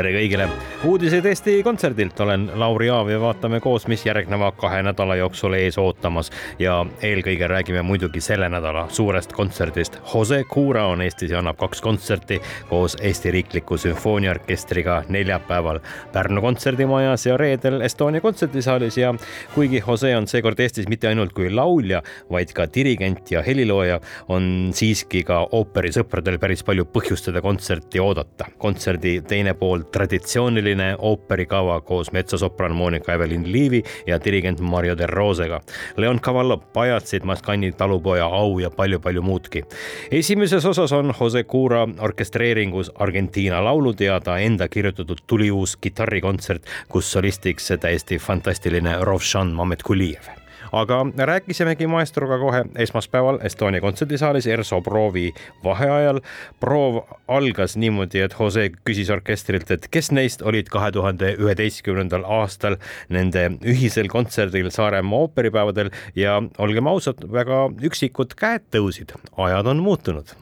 Tere kõigile, uudised Eesti Kontserdilt, olen Lauri Aav ja vaatame koos, mis järgneva kahe nädala jooksul ees ootamas ja eelkõige räägime muidugi selle nädala suurest kontserdist. Jose Cura on Eestis ja annab kaks kontserti koos Eesti Riikliku Sümfooniaorkestriga neljapäeval Pärnu kontserdimajas ja reedel Estonia kontserdisaalis ja kuigi Jose on seekord Eestis mitte ainult kui laulja, vaid ka dirigent ja helilooja, on siiski ka ooperisõpradel päris palju põhjust seda kontserti oodata. kontserdi teine pool traditsiooniline ooperikava koos metsosopran Monika Evelin Liivi ja dirigent Mario De Rosega. Leon Cavallo, pajatsid, Mascani talupoja au ja palju-palju muudki. esimeses osas on Jose Cura orkestreeringus Argentiina laulud ja ta enda kirjutatud tuliuus kitarrikontsert, kus solistiks täiesti fantastiline Rovšan Mametkulijev aga rääkisimegi maestroga kohe esmaspäeval Estonia kontserdisaalis ERSO proovi vaheajal. proov algas niimoodi, et Jose küsis orkestrilt, et kes neist olid kahe tuhande üheteistkümnendal aastal nende ühisel kontserdil Saaremaa ooperipäevadel. Ja olgem ausad, väga üksikud käed tõusid, ajad on muutunud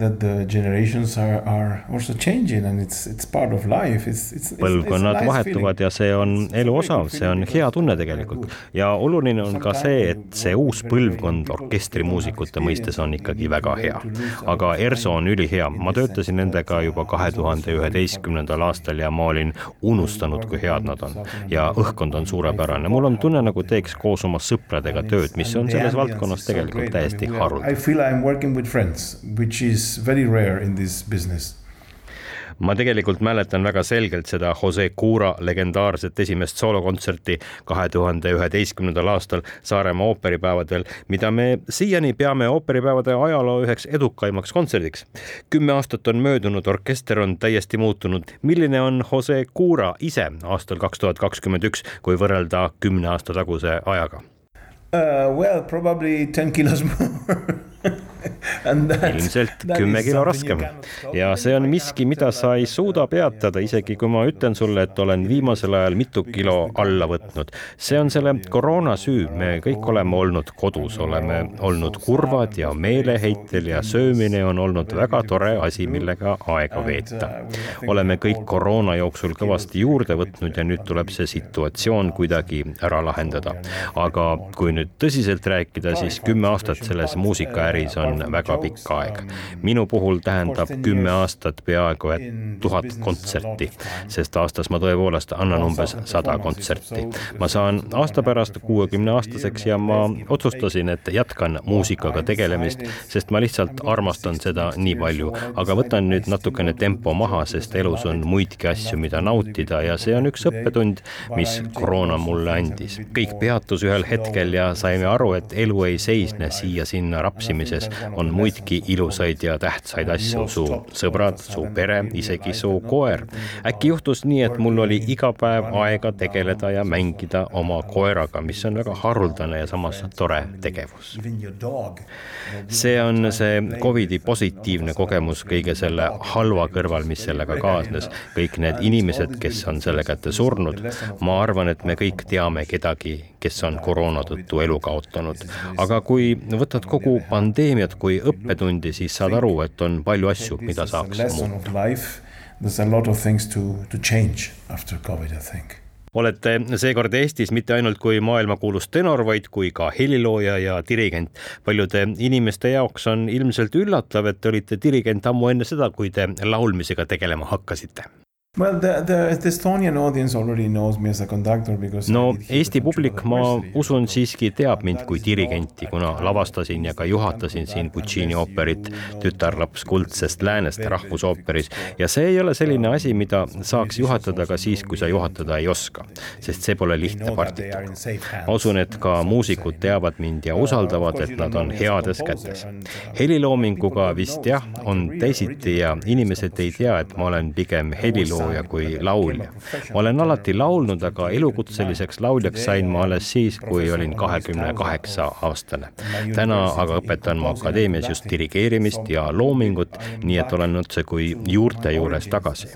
that the generations are, are also changing and it's, it's part of life. It's, it's, põlvkonnad nice vahetuvad ja see on elu osa, see on hea tunne tegelikult. ja oluline on ka see, et see uus põlvkond orkestrimuusikute mõistes on ikkagi väga hea. aga ERSO on ülihea, ma töötasin nendega juba kahe tuhande üheteistkümnendal aastal ja ma olin unustanud, kui head nad on. ja õhkkond on suurepärane, mul on tunne, nagu teeks koos oma sõpradega tööd, mis on selles valdkonnas tegelikult täiesti haruldane. I feel I am working with friends, which is very rare in this business ma tegelikult mäletan väga selgelt seda Jose Cura legendaarset esimest soolokontserti kahe tuhande üheteistkümnendal aastal Saaremaa ooperipäevadel, mida me siiani peame ooperipäevade ajaloo üheks edukaimaks kontserdiks. kümme aastat on möödunud, orkester on täiesti muutunud. milline on Jose Cura ise aastal kaks tuhat kakskümmend üks, kui võrrelda kümne aasta taguse ajaga? Uh, well, probably ten kilos more ilmselt kümme kilo raskem ja see on miski, mida sa ei suuda peatada, isegi kui ma ütlen sulle, et olen viimasel ajal mitu kilo alla võtnud. see on selle koroona süü, me kõik oleme olnud kodus, oleme olnud kurvad ja meeleheitel ja söömine on olnud väga tore asi, millega aega veeta. oleme kõik koroona jooksul kõvasti juurde võtnud ja nüüd tuleb see situatsioon kuidagi ära lahendada. aga kui nüüd tõsiselt rääkida, siis kümme aastat selles muusikaäris on on väga pikk aeg. minu puhul tähendab kümme aastat peaaegu et tuhat kontserti, sest aastas ma tõepoolest annan umbes sada kontserti. ma saan aasta pärast kuuekümne aastaseks ja ma otsustasin, et jätkan muusikaga tegelemist, sest ma lihtsalt armastan seda nii palju, aga võtan nüüd natukene tempo maha, sest elus on muidki asju, mida nautida ja see on üks õppetund, mis koroona mulle andis. kõik peatus ühel hetkel ja saime aru, et elu ei seisne siia-sinna rapsimises, on muidki ilusaid ja tähtsaid asju, su sõbrad, su pere, isegi su koer. äkki juhtus nii, et mul oli iga päev aega tegeleda ja mängida oma koeraga, mis on väga haruldane ja samas tore tegevus. see on see Covidi positiivne kogemus kõige selle halva kõrval, mis sellega kaasnes. kõik need inimesed, kes on selle kätte surnud, ma arvan, et me kõik teame kedagi, kes on koroona tõttu elu kaotanud. aga kui võtad kogu pandeemiat kui õppetundi, siis saad aru, et on palju asju, mida saaks muuta. Olete seekord Eestis mitte ainult kui maailmakuulus tenor, vaid kui ka helilooja ja dirigent. paljude inimeste jaoks on ilmselt üllatav, et te olite dirigent ammu enne seda, kui te laulmisega tegelema hakkasite Well, the, the, Estonian audience already knows me as a conductor because no Eesti publik, ma usun, siiski teab mind kui dirigenti, kuna lavastasin ja ka juhatasin siin Puccini ooperit Tütarlaps kuldsest läänest rahvusooperis ja see ei ole selline asi, mida saaks juhatada ka siis, kui sa juhatada ei oska, sest see pole lihtne partitur. ma usun, et ka muusikud teavad mind ja usaldavad, et nad on heades kätes. heliloominguga vist jah, on teisiti ja inimesed ei tea, et ma olen pigem heliloomingu laulja kui laulja. olen alati laulnud, aga elukutseliseks lauljaks sain ma alles siis, kui olin kahekümne kaheksa aastane. täna aga õpetan ma akadeemias just dirigeerimist ja loomingut, nii et olen otse kui juurte juures tagasi.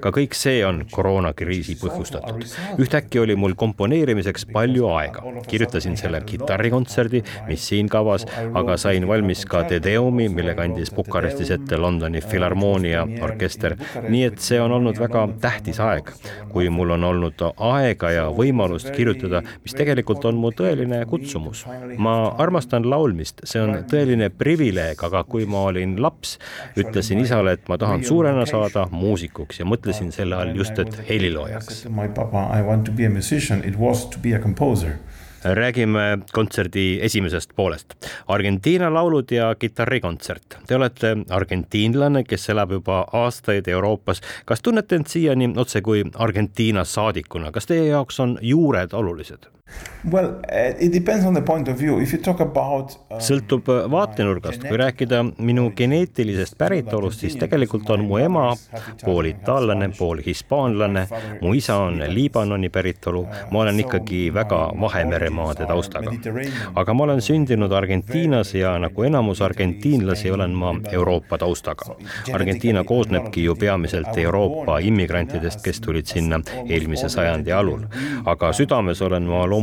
ka kõik see on koroonakriisi põhjustatud. ühtäkki oli mul komponeerimiseks palju aega. kirjutasin selle kitarrikontserdi, mis siin kavas, aga sain valmis ka Te Deumi, mille kandis Bukarestis ette Londoni Filharmoonia orkester. nii et see on olnud olnud väga tähtis aeg, kui mul on olnud aega ja võimalust kirjutada, mis tegelikult on mu tõeline kutsumus. ma armastan laulmist, see on tõeline privileeg, aga kui ma olin laps, ütlesin isale, et ma tahan suurena saada muusikuks ja mõtlesin selle all just, et heliloojaks. My papa, I want to be a musician, it was to be a composer räägime kontserdi esimesest poolest. Argentiina laulud ja kitarrikontsert. Te olete argentiinlane, kes elab juba aastaid Euroopas. kas tunnete end siiani otse kui Argentiina saadikuna, kas teie jaoks on juured olulised? Well, it depends on the point of view. If you talk about uh, sõltub uh, vaatenurgast, kui rääkida minu geneetilisest päritolust, siis tegelikult on mu ema pool itaallane, pool hispaanlane, mu isa on Liibanoni päritolu, ma olen ikkagi väga Vahemeremaade taustaga. aga ma olen sündinud Argentiinas ja nagu enamus argentiinlasi olen ma Euroopa taustaga. Argentiina koosnebki ju peamiselt Euroopa immigrantidest, kes tulid sinna eelmise sajandi alul, aga südames olen ma loomulikult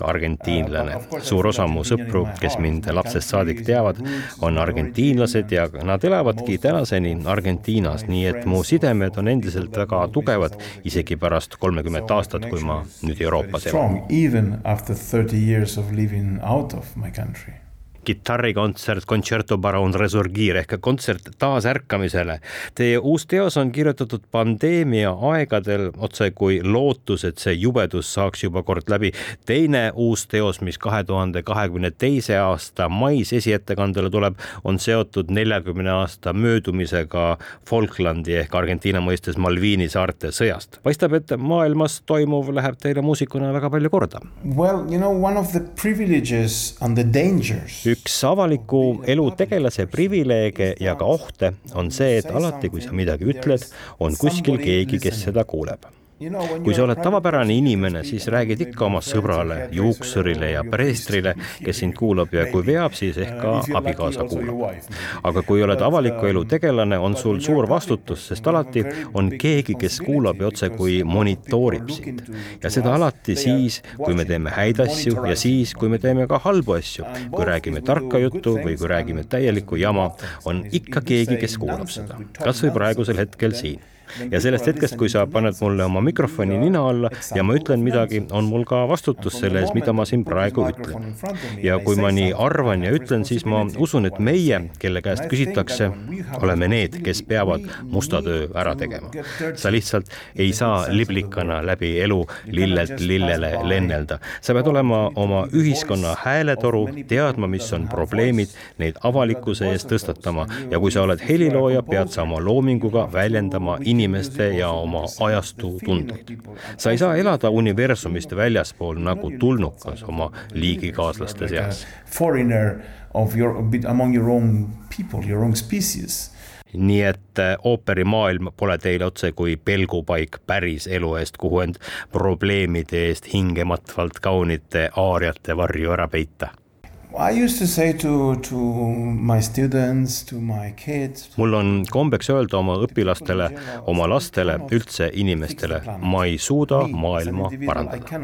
argentiinlane. suur osa mu sõpru, kes mind lapsest saadik teavad, on argentiinlased ja nad elavadki tänaseni Argentiinas, nii et mu sidemed on endiselt väga tugevad, isegi pärast kolmekümmet aastat, kui ma nüüd Euroopas elan. Kitarrikontsert Concerto Baron Resurgir ehk kontsert taasärkamisele. Teie uus teos on kirjutatud pandeemia aegadel otse kui lootus, et see jubedus saaks juba kord läbi. teine uus teos, mis kahe tuhande kahekümne teise aasta mais esiettekandele tuleb, on seotud neljakümne aasta möödumisega Falklandi ehk Argentiina mõistes Malviini saarte sõjast. paistab, et maailmas toimuv läheb teile muusikuna väga palju korda. Well, you know one of the privileges and the dangers üks avaliku elu tegelase privileege ja ka ohte on see, et alati, kui sa midagi ütled, on kuskil keegi, kes seda kuuleb kui sa oled tavapärane inimene, siis räägid ikka oma sõbrale, juuksurile ja preestrile, kes sind kuulab ja kui veab, siis ehk ka abikaasa kuulab. aga kui oled avaliku elu tegelane, on sul suur vastutus, sest alati on keegi, kes kuulab ja otse kui monitoorib sind. ja seda alati siis, kui me teeme häid asju ja siis, kui me teeme ka halbu asju. kui räägime tarka juttu või kui räägime täielikku jama, on ikka keegi, kes kuulab seda. kas või praegusel hetkel siin ja sellest hetkest, kui sa paned mulle oma mikrofoni nina alla ja ma ütlen midagi, on mul ka vastutus selle ees, mida ma siin praegu ütlen. ja kui ma nii arvan ja ütlen, siis ma usun, et meie, kelle käest küsitakse, oleme need, kes peavad musta töö ära tegema. sa lihtsalt ei saa liblikana läbi elu lillelt lillele lennelda. sa pead olema oma ühiskonna hääletoru, teadma, mis on probleemid, neid avalikkuse ees tõstatama ja kui sa oled helilooja, pead sa oma loominguga väljendama inimesi inimeste ja oma ajastu tundeid. sa ei saa elada universumist väljaspool nagu tulnukas oma liigikaaslaste seas. Of your, among your own people, your own species nii et äh, ooperimaailm pole teile otse kui pelgupaik päris elu eest, kuhu end probleemide eest hingematvalt kaunite aariate varju ära peita mul on kombeks öelda oma õpilastele, oma lastele, üldse inimestele, ma ei suuda maailma parandada.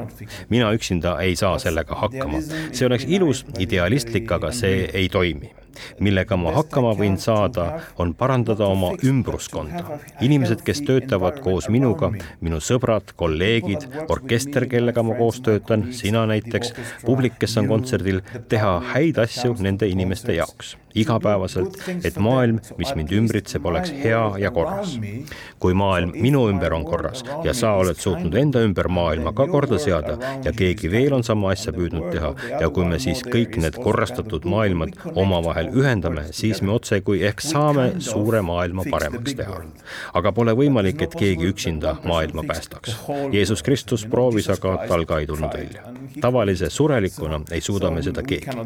mina üksinda ei saa sellega hakkama. see oleks ilus, idealistlik, aga see ei toimi millega ma hakkama võin saada, on parandada oma ümbruskonda. inimesed, kes töötavad koos minuga, minu sõbrad, kolleegid, orkester, kellega ma koos töötan, sina näiteks, publik, kes on kontserdil, teha häid asju nende inimeste jaoks igapäevaselt, et maailm, mis mind ümbritseb, oleks hea ja korras. kui maailm minu ümber on korras ja sa oled suutnud enda ümber maailma ka korda seada ja keegi veel on sama asja püüdnud teha ja kui me siis kõik need korrastatud maailmad omavahel ühendame, siis me otsekui ehk saame suure maailma paremaks teha. aga pole võimalik, et keegi üksinda maailma päästaks. Jeesus Kristus proovis, aga tal ka ei tulnud välja. tavalise surelikuna ei suuda me seda keegi.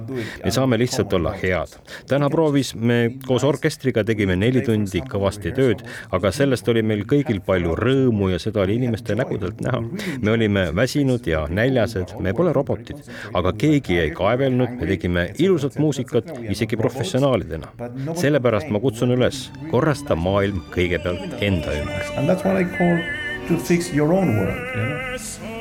me saame lihtsalt olla head täna proovis, me koos orkestriga tegime neli tundi kõvasti tööd, aga sellest oli meil kõigil palju rõõmu ja seda oli inimeste nägudelt näha. me olime väsinud ja näljased, me pole robotid, aga keegi ei kaevelnud, me tegime ilusat muusikat isegi professionaalidena. sellepärast ma kutsun üles, korrasta maailm kõigepealt enda ümber. And that's what I call to fix your own world you know?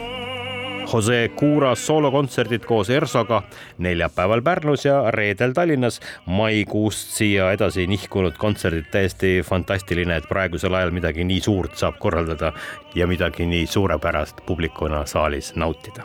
Jose Cura soolokontserdid koos ERSOga neljapäeval Pärnus ja reedel Tallinnas. maikuust siia edasi nihkunud kontserdid, täiesti fantastiline, et praegusel ajal midagi nii suurt saab korraldada ja midagi nii suurepärast publikuna saalis nautida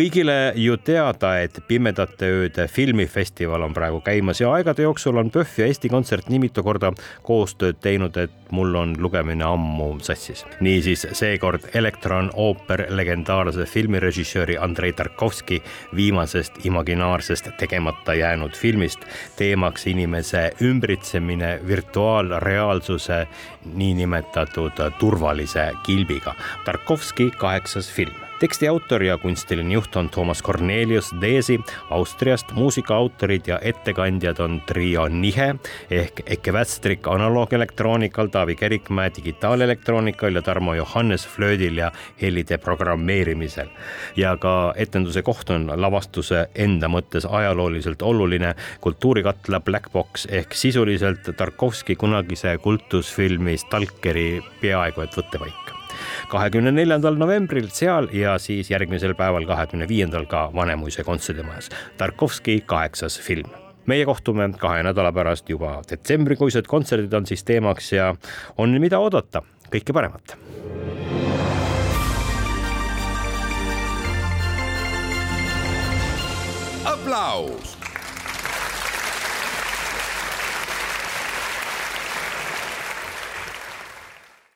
kõigile ju teada, et Pimedate ööde filmifestival on praegu käimas ja aegade jooksul on PÖFF ja Eesti Kontsert nii mitu korda koostööd teinud, et mul on lugemine ammu sassis. niisiis seekord Elektron ooper legendaarse filmirežissööri Andrei Tarkovski viimasest imaginaarsest tegemata jäänud filmist teemaks inimese ümbritsemine virtuaalreaalsuse niinimetatud turvalise kilbiga. Tarkovski kaheksas film teksti autor ja kunstiline juht on Toomas Cornelius Deesi Austriast. muusikaautorid ja ettekandjad on trio Nihe ehk Eke Västrik analoogelektroonikal, Taavi Kerikmäe digitaalelektroonikal ja Tarmo Johannes flöödil ja helide programmeerimisel. ja ka etenduse koht on lavastuse enda mõttes ajalooliselt oluline kultuurikatla Black Box ehk sisuliselt Tarkovski kunagise kultusfilmi Stalkeri peaaegu et võttepaik kahekümne neljandal novembril seal ja siis järgmisel päeval, kahekümne viiendal ka Vanemuise kontserdimajas. Tarkovski kaheksas film meie kohtume kahe nädala pärast juba detsembrikuised kontserdid on siis teemaks ja on, mida oodata. kõike paremat. aplaus